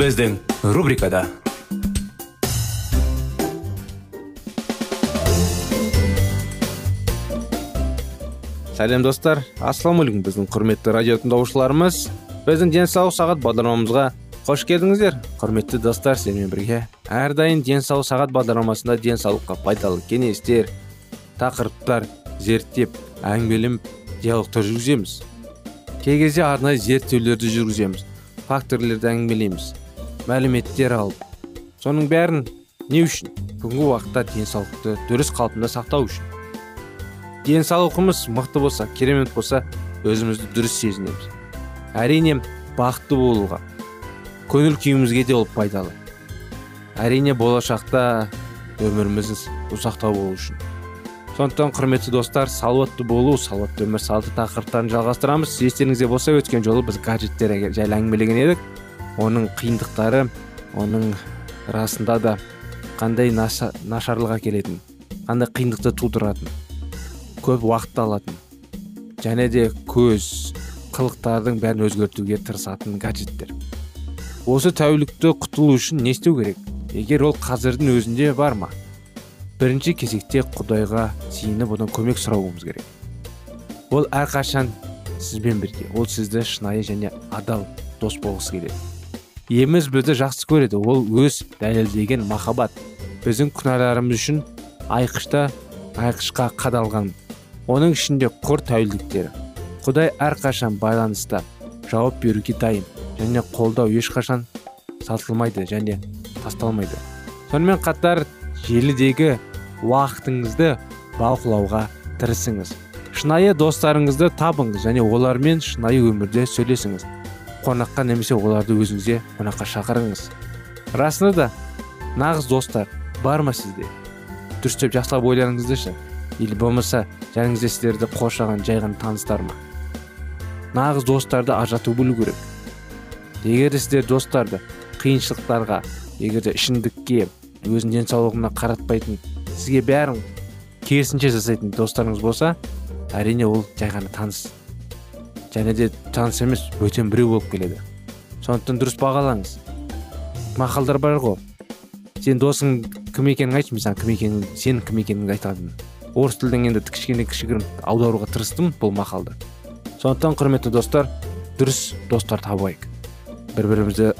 Біздің рубрикада сәлем достар. Ассалаумағалейкум біздің құрметті радио тыңдаушыларымыз біздің денсаулық сағат бағдарламамызға қош келдіңіздер. Құрметті достар сіздермен бірге әрдайым денсаулық сағат бағдарламасында денсаулыққа пайдалы кеңестер тақырыптар зерттеп әңгімеленіп диалогтар жүргіземіз. Кей кезде арнайы зерттеулерді жүргіземіз факторлерді әңгімелейміз. Мәліметтер алып соның бәрін не үшін бүгінгі уақытта денсаулықты дұрыс қалпында сақтау үшін? Денсаулығымыз мықты болса керемет болса өзімізді дұрыс сезінеміз. Әрине бақытты болуға көңіл күйімізге де ол пайдалы. Әрине болашақта өміріміз ұзақтау болу үшін. Сондықтан құрметті достар салауатты болу салауатты өмір салты тақырыптарын жалғастырамыз. Естеріңізде болса өткен жолы біз гаджеттер жайлы әңгімелеген едік. Оның қиындықтары оның расында да қандай наша, нашарлық қандай қиындықты тудыратын көп уақыт алатын және де көз қылықтардың бәрін өзгертуге тырысатын гаджеттер. Осы тәулікті құтылу үшін не істеу керек? Егер ол қазірдің өзінде бар ма? Бірінші кезекте құдайға сиініп одан көмек сұрауымыз керек. Ол әрқашан сізбен бірге. Ол сізді шынайы және адал дос болғысы келеді. Еміз бізді жақсы көреді. Ол өз дәлелдеген махаббат. Біздің күнәларымыз үшін айқышта айқышқа қадалған. Оның ішінде құр тәуелдіктері. Құдай әрқашан байланыста жауап беруге дайын және қолдау ешқашан сатылмайды және тасталмайды. Сонымен қатар желідегі уақытыңызды бақылауға тырысыңыз. Шынайы достарыңызды табыңыз және олармен шынайы өмірде сөйлесіңіз. Қонаққа немесе оларды өзіңізге қонаққа шақырыңыз. Расында да нағыз достар бар ма сізде? Дұрыстап жақсылап ойланыңыздаршы. Или болмаса жаныңызда сіздерді қоршаған жай ғана таныстар ма? Нағыз достарды ажырату білу керек. Егер сіздер достарды қиыншылықтарға егер де ішімдікке өзінің денсаулығына қаратпайтын сізге бәрін керісінше жасайтын достарыңыз болса әрине ол жай ғана таныс. Және де таныс емес бөтен біреу болып келеді. Сондықтан дұрыс бағалаңыз. Мақалдар бар ғой. Сен досың кім екенін айтшы мен саған кім екенін сенің кім екеніңді айтамын. Орыс тілден енді кішкене кішігірім аударуға тырыстым бұл мақалды. Сондықтан құрметті достар дұрыс достар табайық. Бір бірімізді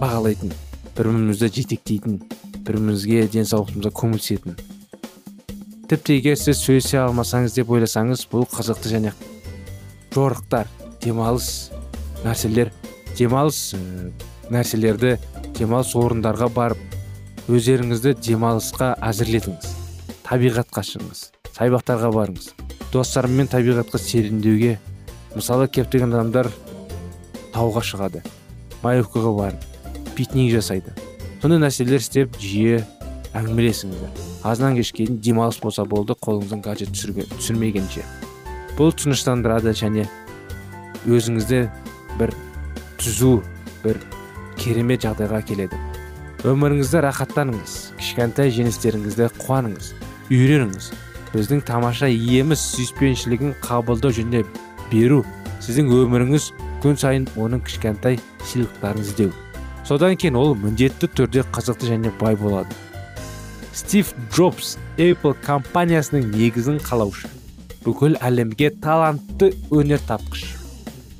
бағалайтын бір бірімізді жетектейтін бір бірімізге денсаулығымызға көңіл түсетін тіпті егер сіз сөйлесе алмасаңыз деп ойласаңыз бұл қызықты және жорықтар демалыс нәрселер демалыс нәрселерді демалыс орындарға барып өздеріңізді демалысқа әзірлетіңіз. Табиғатқа шығыңыз саябақтарға барыңыз. Достарыммен табиғатқа серуендеуге мысалы көптеген адамдар тауға шығады маевкаға барып пикник жасайды. Сондай нәрселер істеп жиі әңгімелесіңіздер. Азаннан кешке дейін демалыс болса болды қолыңыздан гаджет түсірмегенше. Бұл тыныштандырады және өзіңізді бір түзу бір керемет жағдайға келеді. Өміріңізді рахаттаныңыз кішкентай жеңістеріңізді қуаныңыз үйреніңіз. Біздің тамаша иеміз сүйіспеншілігін қабылдау және беру сіздің өміріңіз күн сайын оның кішкентай сыйлықтарын іздеу. Содан кейін ол міндетті түрде қызықты және бай болады. Стив джобс apple компаниясының негізін қалаушы. Бүкіл әлемге талантты өнертапқыш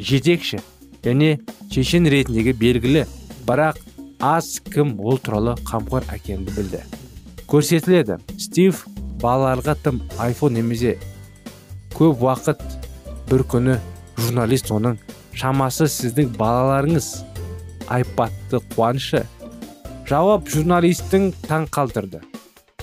жетекші және шешен ретіндегі белгілі бірақ аз кім ол туралы қамқор екенін білді. Көрсетіледі стив балаларға тым айфон немесе көп уақыт бір күні журналист оның шамасы сіздің балаларыңыз айпадты қуанышы жауап журналистің таң қалдырды.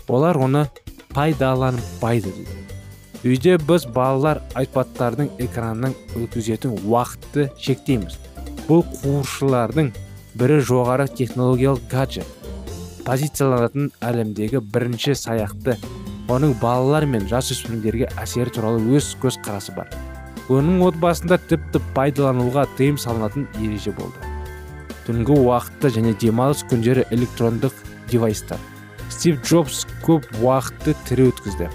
Олар оны пайдаланбайды дейді үйде біз балалар айпадтардың экранын өткізетін уақытты шектейміз. Бұл қуыршылардың бірі жоғары технологиялық гаджет. Позицияланатын әлемдегі бірінші саяқты оның балалар мен жасөспірімдерге әсері туралы өз көзқарасы бар. Оның отбасында тіпті пайдалануға тыйым салынатын ереже болды. Түнгі уақытта және демалыс күндері электрондық девайстар. Стив джобс көп уақытты тірі өткізді.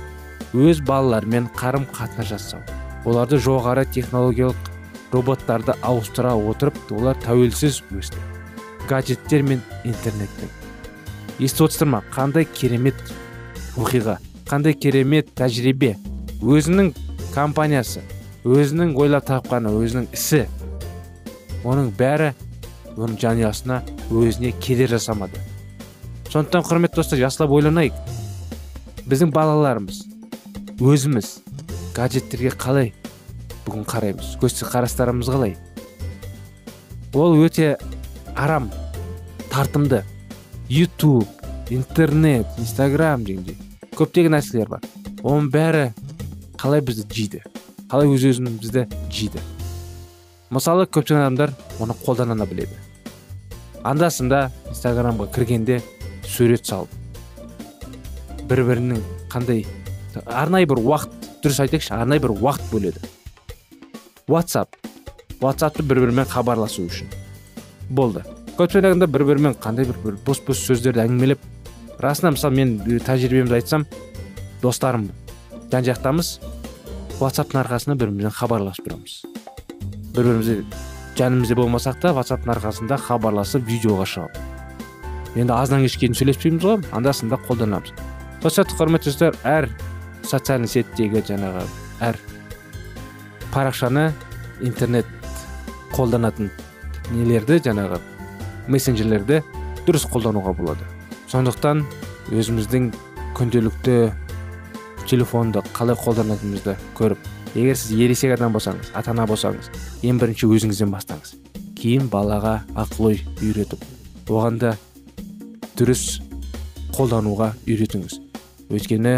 Өз балаларымен қарым қатынас жасау. Оларды жоғары технологиялық роботтарды ауыстыра отырып олар тәуелсіз өсті. Гаджеттер мен интернеттің. Естіп отырсыздар ма қандай керемет оқиға қандай керемет тәжірибе. Өзінің компаниясы өзінің ойлап тапқаны өзінің ісі. Оның бәрі оның жанұясына өзіне кедер жасамады. Сондықтан құрметті достар жақсылап ойланайық. Біздің балаларымыз өзіміз гаджеттерге қалай бүгін қараймыз? Қарастарымыз қалай? Ол өте арам тартымды. Ютуб интернет инстаграм дегендей. Көптеген нәрселер бар. Оның бәрі қалай бізді жейді? Қалай өз өзімізді жейді? Мысалы көптеген адамдар оны қолдана біледі. Анда санда инстаграмға кіргенде сурет салып бір бірінің қандай арнайы бір уақыт дұрыс айтайықшы арнайы бір уақыт бөледі. Ватсап ватсапты бір бірімен хабарласу үшін. Болды. Адамдар бір бірімен қандай бір, бір бос бос сөздерді әңгімелеп расында мысалы мен тәжірибемді айтсам достарым жан жақтамыз ватсаптың арқасында бір бірімізбен хабарласып тұрамыз. Бір бірімізде жанымызда болмасақ та ватсаптың арқасында хабарласып видеоға шығып енді аздан кешке дейін сөйлеспейміз ғой анда санда қолданамыз. Сол сияқты құрметті достар әр социальный сеттегі жаңағы әр парақшаны интернет қолданатын нелерді жаңағы мессенджерлерді дұрыс қолдануға болады. Сондықтан өзіміздің күнделікті телефонды қалай қолданатынымызды көріп егер сіз ересек адам болсаңыз ата ана болсаңыз ең бірінші өзіңізден бастаңыз. Кейін балаға ақыл ой үйретіп оған да дұрыс қолдануға үйретіңіз. Өйткені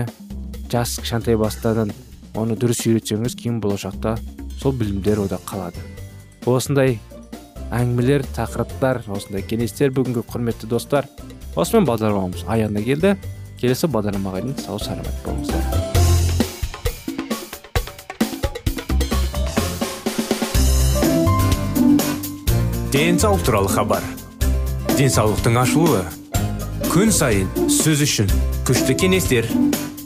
жас кішкентай бастадан оны дұрыс үйретсеңіз кейін болашақта сол білімдер ода қалады. Осындай әңгімелер тақырыптар осындай кеңестер бүгінгі құрметті достар осымен бағдарламамыз аяғына келді. Келесі бағдарламаға дейін сау саламат болыңыздар. Денсаулық туралы хабар. Денсаулықтың ашылуы күн сайын сөз үшін күшті кеңестер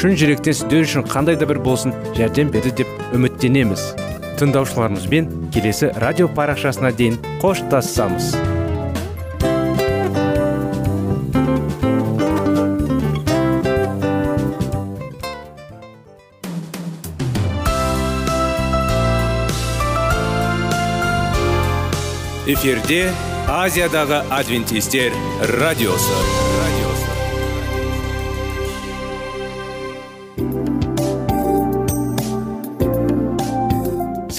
шын жүректен сіздер үшін қандай да бір болсын жәрдем берді деп үміттенеміз. Тыңдаушыларымызбен келесі радио парақшасына дейін қоштассамыз эфирде азиядағы адвентистер радиосы.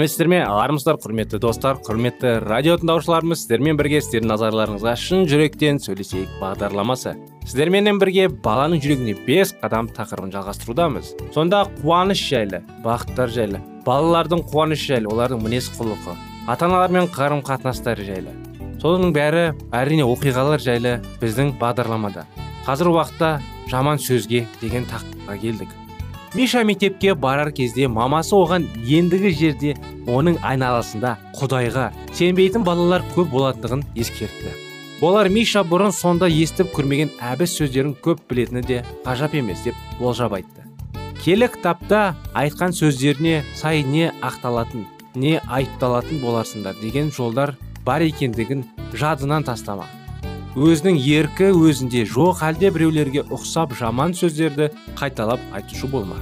Сәлеметсіздер ме армысыздар құрметті достар құрметті радио тыңдаушыларымыз сіздермен бірге сіздердің назарларыңызға шын жүректен сөйлесейік бағдарламасы. Сіздерменен бірге баланың жүрегіне бес қадам тақырыбын жалғастырудамыз. Сонда қуаныш жайлы бақыттар жайлы балалардың қуанышы жайлы олардың мінез құлқы ата аналармен қарым қатынастары жайлы. Соның бәрі әрине оқиғалар жайлы біздің бағдарламада. Қазір уақытта жаман сөзге деген тақырыпқа келдік. Миша мектепке барар кезде мамасы оған ендігі жерде оның айналасында құдайға сенбейтін балалар көп болатындығын ескертті. Олар миша бұрын сонда естіп көрмеген әбіс сөздерін көп білетіні де ғажап емес деп болжап айтты. Келі кітапта айтқан сөздеріне сай не ақталатын не айыпталатын боларсыңдар деген жолдар бар екендігін жадынан тастама. Өзінің еркі өзінде жоқ әлде біреулерге ұқсап жаман сөздерді қайталап айтушы болма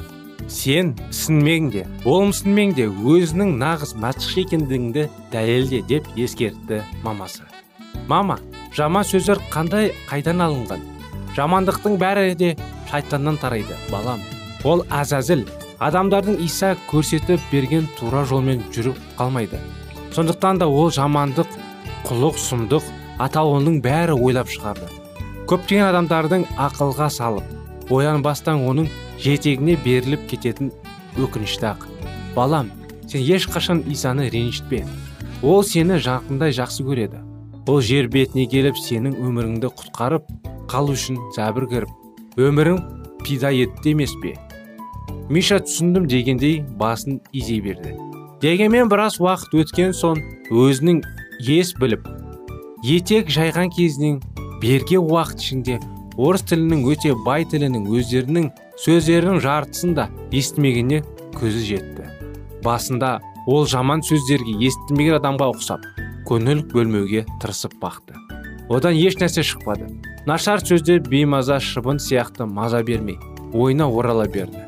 сен сынмен де болымсынмен де өзінің нағыз мәтші екендігіңді дәлелде деп ескертті мамасы. Мама жаман сөздер қандай қайдан алынған? Жамандықтың бәрі де шайтаннан тарайды балам. Ол әзәзіл. Адамдардың иса көрсетіп берген тура жолмен жүріп қалмайды. Сондықтан да ол жамандық құлық сұмдық атаулының бәрі ойлап шығарды көптеген адамдардың ақылға салып оянбастан оның жетегіне беріліп кететін өкінішті ақ. Балам сен ешқашан исаны ренжітпе. Ол сені жақындай жақсы көреді. Ол жер бетіне келіп сенің өміріңді құтқарып қалу үшін зәбір көріп өмірін пида етті емес пе? Миша түсіндім дегендей басын изей берді. Дегенмен біраз уақыт өткен соң өзінің ес біліп етек жайған кезінен берге уақыт ішінде орыс тілінің өте бай тілінің өздерінің сөздерінің жартысын да естімегеніне көзі жетті. Басында ол жаман сөздерге естімеген адамға ұқсап көңіл бөлмеуге тырысып бақты. Одан еш нәрсе шықпады. Нашар сөздер беймаза шыбын сияқты маза бермей ойына орала берді.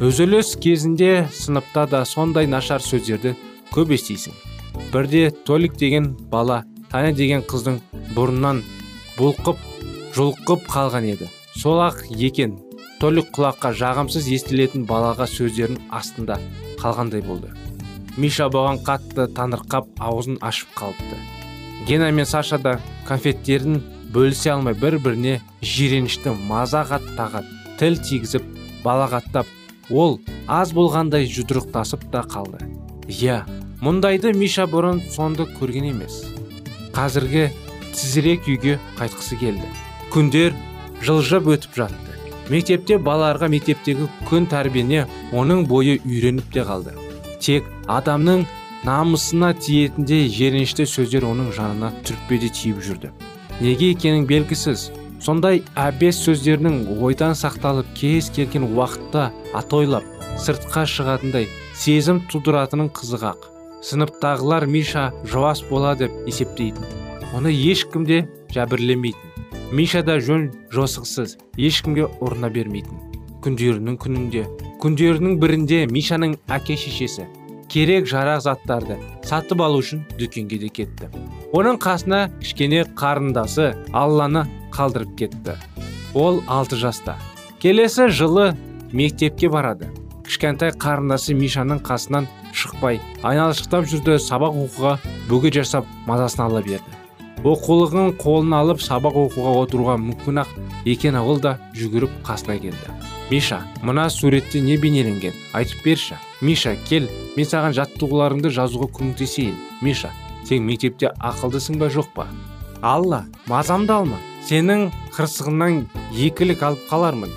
Үзіліс кезінде сыныпта да сондай нашар сөздерді көп естисің. Бірде толик деген бала таня деген қыздың бұрыннан бұлқып жұлқып қалған еді. Сол ақ екен толик құлаққа жағымсыз естілетін балаға сөздерін астында қалғандай болды. Миша бұған қатты таңырқап аузын ашып қалыпты. Гена мен саша да конфеттерін бөлісе алмай бір біріне жиренішті мазақ аттағат тіл тигізіп балағаттап ол аз болғандай жұдырықтасып та қалды. Иә мұндайды миша бұрын сонды көрген емес. Қазіргі тізірек үйге қайтқысы келді. Күндер жылжып өтіп жатты. Мектепте балаларға мектептегі күн тәрбиене оның бойы үйреніп те қалды. Тек адамның намысына тиетіндей жерінішті сөздер оның жанына түртпеде тиіп жүрді. Неге екенің белгісіз. Сондай әбес сөздерінің ойдан сақталып кез келген уақытта атойлап сыртқа шығатындай сезім тудыратынын қызық сыныптағылар миша жауас бола деп есептейтін. Оны ешкім де жәбірлемейтін миша да жөн жосықсыз ешкімге ұрына бермейтін. Күндерінің күнінде күндерінің бірінде мишаның әке шешесі керек жарақ заттарды сатып алу үшін дүкенге де кетті. Оның қасына кішкене қарындасы алланы қалдырып кетті. Ол алты жаста. Келесі жылы мектепке барады. Кішкентай қарындасы мишаның қасынан шықпай айналшықтап жүрді сабақ оқуға бөгет жасап мазасын ала берді. Оқулығын қолына алып сабақ оқуға отыруға мүмкін ақ екен ол да жүгіріп қасына келді. Миша мына суретте не бейнеленген? Айтып берші. Миша кел. Мен саған жаттығуларыңды жазуға көмектесейін. Миша сен мектепте ақылдысың ба жоқ па? Алла мазамды алма. Сенің қырсығыңнан екілік алып қалармын.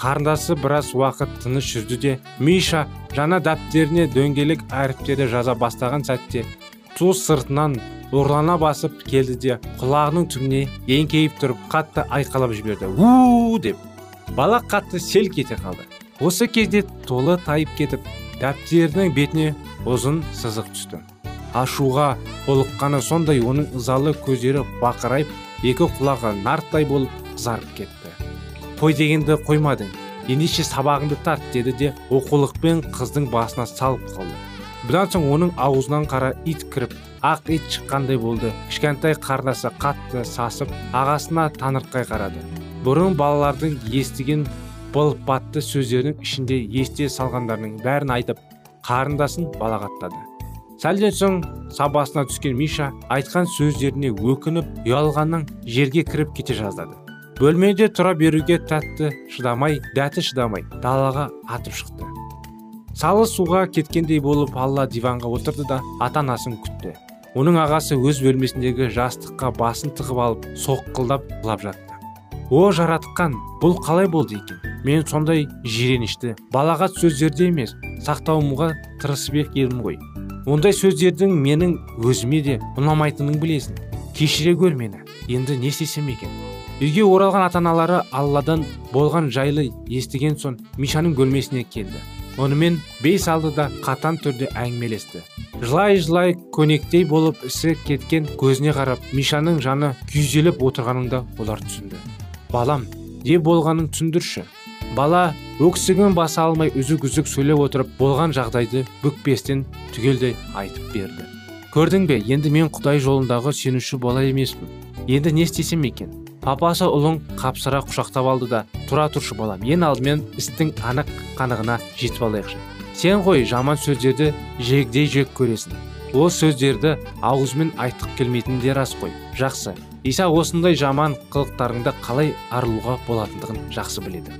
Қарындасы біраз уақыт тыныш жүрді де миша жаңа дәптеріне дөңгелек әріптерді жаза бастаған сәтте ту сыртынан ұрлана басып келді де құлағының түбіне еңкейіп тұрып қатты айқалап жіберді. У деп. Бала қатты селк ете қалды. Осы кезде толы тайып кетіп дәптерінің бетіне ұзын сызық түсті. Ашуға толыққаны сондай оның ызалы көздері бақырайып екі құлағы нарттай болып қызарып кетті. Қой дегенді қоймадың. Ендеше сабағыңды тарт деді де оқулықпен қыздың басына салып қалды. Бұдан соң оның аузынан қара ит кіріп ақ ит шыққандай болды. Кішкентай қарындасы қатты сасып ағасына таңырқай қарады. Бұрын балалардың естіген былпатты сөздерінің ішінде есте салғандарының бәрін айтып қарындасын балағаттады. Сәлден соң сабасына түскен миша айтқан сөздеріне өкініп ұялғаннан жерге кіріп кете жаздады. Бөлмеде тұра беруге тәтті шыдамай дәті шыдамай далаға атып шықты. Салы суға кеткендей болып алла диванға отырды да ата анасын күтті. Оның ағасы өз бөлмесіндегі жастыққа басын тығып алып соққылдап жылап жатты. О жаратқан бұл қалай болды екен? Мен сондай жиренішті балағат сөздерді емес сақтауымға тырысып едім ғой. Ондай сөздердің менің өзіме де ұнамайтынын білесің. Кешіре гөр мені енді не істесем екен? Үйге оралған ата аналары алладан болған жайлы естіген соң мишаның бөлмесіне келді. Онымен бей салды да қатан түрде әңгімелесті. Жылай жылай көнектей болып ісі кеткен көзіне қарап мишаның жаны күйзеліп отырғанын олар түсінді. Балам не болғанын түсіндірші. Бала өксігін баса алмай үзік үзік сөйлеп отырып болған жағдайды бүкпестен түгелдей айтып берді. Көрдің бе енді мен құдай жолындағы сенуші бала емеспін. Енді не істесем екен? Папасы ұлын қапсыра құшақтап алды да тұра тұршы балам. Ең алдымен істің анық қанығына жетіп алайықшы. Сен ғой жаман сөздерді жегдей жек көресің. Ол сөздерді ауызмен айтқық келмейтіні де рас қой. Жақсы. Иса осындай жаман қылықтарыңды қалай арылуға болатындығын жақсы біледі.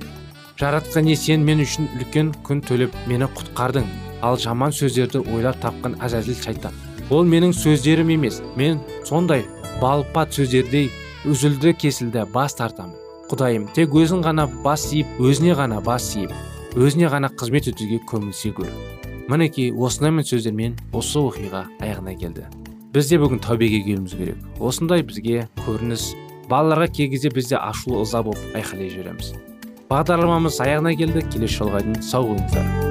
Жаратқан не сен мен үшін үлкен күн төлеп мені құтқардың. Ал жаман сөздерді ойлап тапқан әзәзіл шайтан. Ол менің сөздерім емес. Мен сондай балпат сөздердей үзілді кесілді бас тартамын. Құдайым тек өзің ғана бас иіп өзіне ғана бас иіп өзіне ғана қызмет етуге көмілсе көр. Мінекей осындаймен сөздермен осы оқиға аяғына келді. Біз де бүгін тәубеге келуіміз керек. Осындай бізге көрініс балаларға кей кезде бізде ашулы ыза болып айқайлай жібереміз бағдарламамыз аяғына келді. Келесі жолға дейін сау болыңыздар.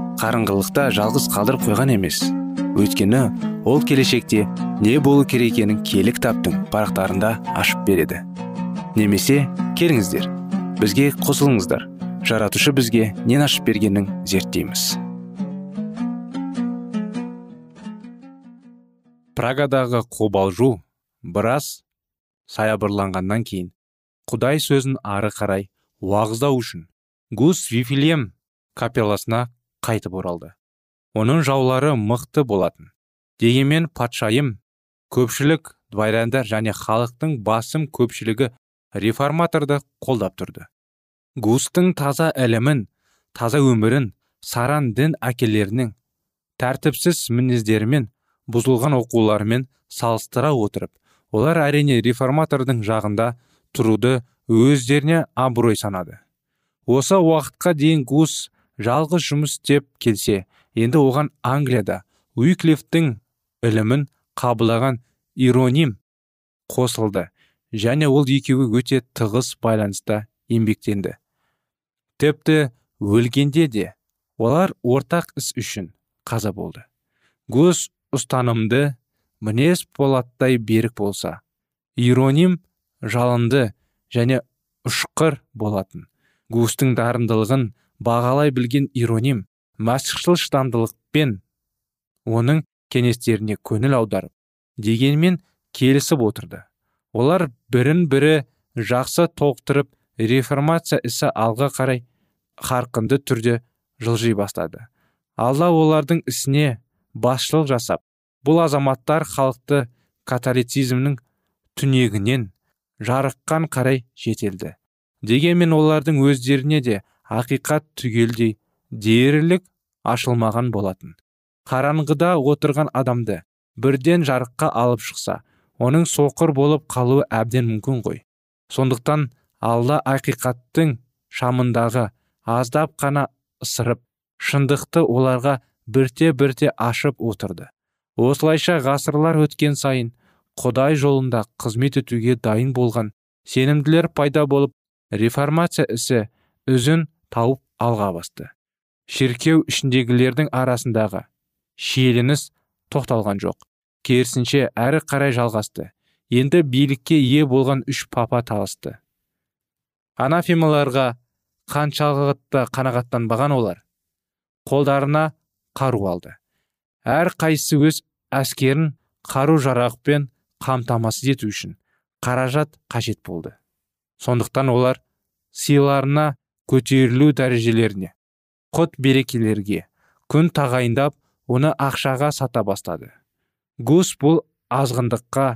қарыңғылықта жалғыз қалдырып қойған емес. Өйткені ол келешекте не болу керек екенін кітаптың парақтарында ашып береді. Немесе келіңіздер бізге қосылыңыздар. Жаратушы бізге нен ашып бергенін зерттейміз. Прагадағы қобалжу біраз саябырланғаннан кейін құдай сөзін ары қарай уағыздау үшін гус вифилем капелласына қайтып оралды. Оның жаулары мықты болатын. Дегенмен патшайым көпшілік дворяндар және халықтың басым көпшілігі реформаторды қолдап тұрды. Густың таза ілімін таза өмірін саран дін әкелерінің тәртіпсіз мінездерімен бұзылған оқуларымен салыстыра отырып олар әрине реформатордың жағында тұруды өздеріне абырой санады. Осы уақытқа дейін гус жалғыз жұмыс істеп келсе енді оған англияда уиклифтің ілімін қабылдаған ироним қосылды және ол екеуі өте тығыз байланыста еңбектенді. Тіпті өлгенде де олар ортақ іс үшін қаза болды. Гус ұстанымды мінез полаттай берік болса ироним жалынды және ұшқыр болатын. Густың дарындылығын бағалай білген ироним мәсіхшіл шыдамдылықпен оның кеңестеріне көңіл аударып дегенмен келісіп отырды. Олар бірін бірі жақсы толықтырып реформация ісі алға қарай қарқынды түрде жылжи бастады. Алла олардың ісіне басшылық жасап бұл азаматтар халықты католицизмнің түнегінен жарыққан қарай жетелді. Дегенмен олардың өздеріне де ақиқат түгелдей дерлік ашылмаған болатын. Қараңғыда отырған адамды бірден жарыққа алып шықса оның соқыр болып қалуы әбден мүмкін ғой. Сондықтан алла ақиқаттың шамындағы аздап қана ысырып шындықты оларға бірте бірте ашып отырды. Осылайша ғасырлар өткен сайын құдай жолында қызмет етуге дайын болған сенімділер пайда болып реформация ісі үзін тауып алға басты. Шіркеу ішіндегілердің арасындағы шиеленіс тоқталған жоқ. Керісінше әрі қарай жалғасты. Енді билікке ие болған үш папа таласты. Анафемаларға қаншалықты қанағаттанбаған олар қолдарына қару алды. Әр қайсысы өз әскерін қару жарақпен қамтамасыз ету үшін қаражат қажет болды. Сондықтан олар сыйларына көтерілу дәрежелеріне құт берекелерге күн тағайындап оны ақшаға сата бастады. Гус бұл азғындыққа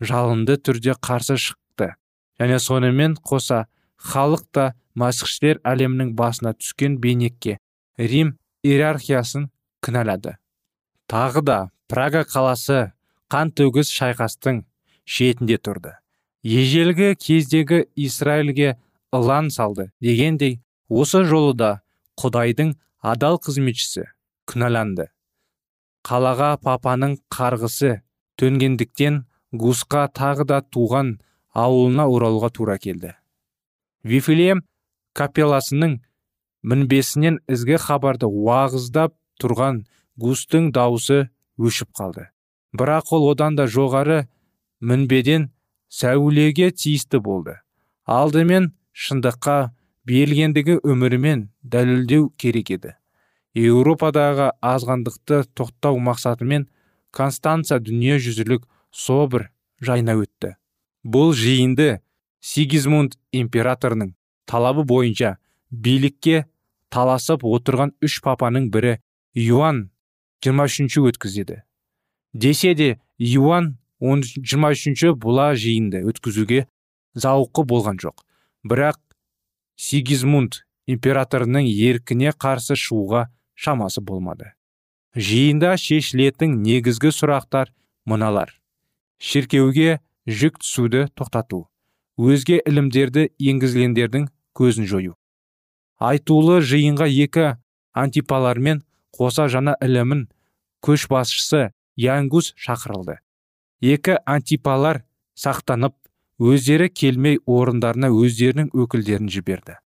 жалынды түрде қарсы шықты. Және сонымен қоса халық та әлемінің басына түскен бейнекке рим иерархиясын кінәлады. Тағы да прага қаласы қан төгіс шайқастың шетінде тұрды. Ежелгі кездегі израильге ылан салды. Дегендей осы жолы да құдайдың адал қызметшісі күнәланды. Қалаға папаның қарғысы төнгендіктен гусқа тағы да туған ауылына оралуға тура келді. Вифлеем капелласының мінбесінен ізгі хабарды уағыздап тұрған густың дауысы өшіп қалды. Бірақ ол одан да жоғары мінбеден сәулеге тиісті болды. Алдымен шындыққа берілгендігі өмірімен дәлелдеу керек еді. Еуропадағы азғандықты тоқтау мақсатымен констанция дүниежүзілік собір жайна өтті. Бұл жиынды сигизмунд императорының талабы бойынша билікке таласып отырған үш папаның бірі юан 23 өткізеді. Десе де юан он жиырма үшінші бұла жиынды өткізуге зауқы болған жоқ. Бірақ сигизмунд императорының еркіне қарсы шығуға шамасы болмады. Жиында шешілетін негізгі сұрақтар мыналар. Шіркеуге жүк түсуді тоқтату өзге ілімдерді енгізгендердің көзін жою. Айтулы жиынға екі антипалармен қоса жаңа ілімін көшбасшысы янгус шақырылды. Екі антипалар сақтанып өздері келмей орындарына өздерінің өкілдерін жіберді.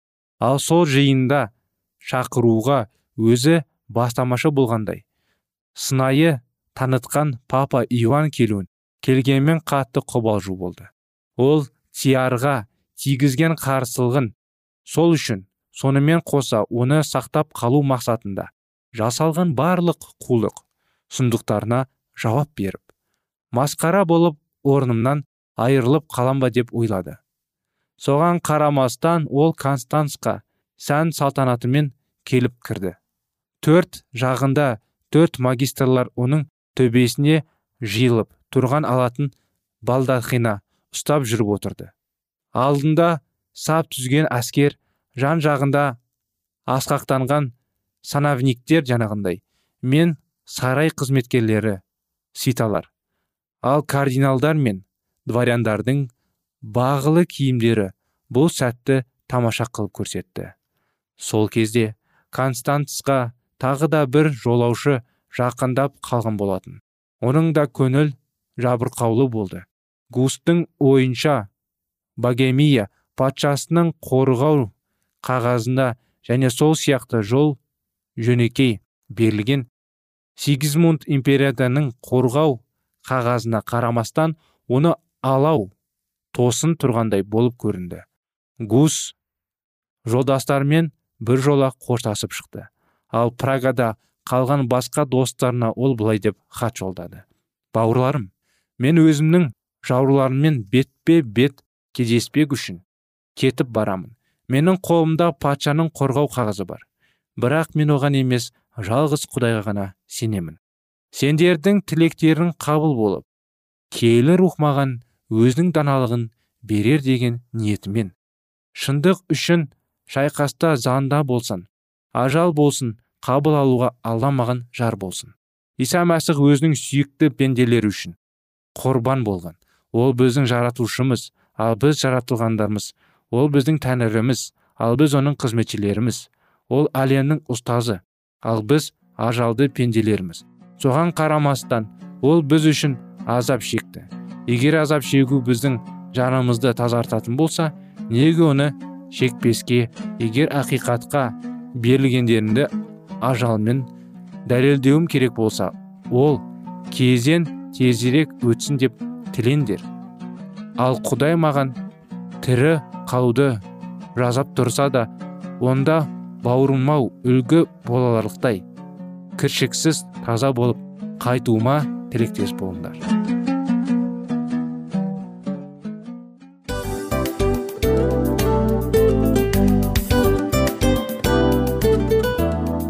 Ал сол жиында шақыруға өзі бастамашы болғандай сынайы танытқан папа иван келуін келгенмен қатты қобалжу болды. Ол тиарға тигізген қарсылығын сол үшін сонымен қоса оны сақтап қалу мақсатында жасалған барлық қулық сұмдықтарына жауап беріп масқара болып орнымнан айырылып қалам ба деп ойлады. Соған қарамастан ол констансқа сән салтанатымен келіп кірді. Төрт жағында төрт магистрлар оның төбесіне жиылып тұрған алатын балдахина ұстап жүріп отырды. Алдында сап түзген әскер жан жағында асқақтанған санавниктер жанағындай мен сарай қызметкерлері ситалар. Ал кардиналдар мен дворяндардың бағылы киімдері бұл сәтті тамаша қылып көрсетті. Сол кезде константсқа тағы да бір жолаушы жақындап қалған болатын. Оның да көңіл жабырқаулы болды. Густың ойынша богемия патшасының қорғау қағазында және сол сияқты жол жөнекей берілген сигизмунд империяның қорғау қағазына қарамастан оны алау тосын тұрғандай болып көрінді. Гус жолдастарымен бір жола қоштасып шықты. Ал прагада қалған басқа достарына ол былай деп хат жолдады. Бауырларым мен өзімнің жауларыммен бетпе бет кездеспек үшін кетіп барамын. Менің қолымда патшаның қорғау қағазы бар. Бірақ мен оған емес жалғыз құдайға ғана сенемін. Сендердің тілектерің қабыл болып киелі рух маған өзінің даналығын берер деген ниетімен. Шындық үшін шайқаста заңда болсын ажал болсын қабыл алуға алла маған жар болсын. Иса мәсіх өзінің сүйікті пенделері үшін құрбан болған. Ол біздің жаратушымыз ал біз жаратылғандармыз ол біздің тәңіріміз ал біз оның қызметшілеріміз. Ол әлемнің ұстазы ал біз ажалды пенделерміз соған қарамастан ол біз үшін азап шекті. Егер азап шегу біздің жанымызды тазартатын болса неге оны шекпеске егер ақиқатқа берілгендеріңді ажалмен дәлелдеуім керек болса ол кезен тезірек өтсін деп тілендер. Ал құдай маған тірі қалуды жазап тұрса да онда бауырмау үлгі боларлықтай. Кіршіксіз таза болып қайтуыма тілектес болыңдар.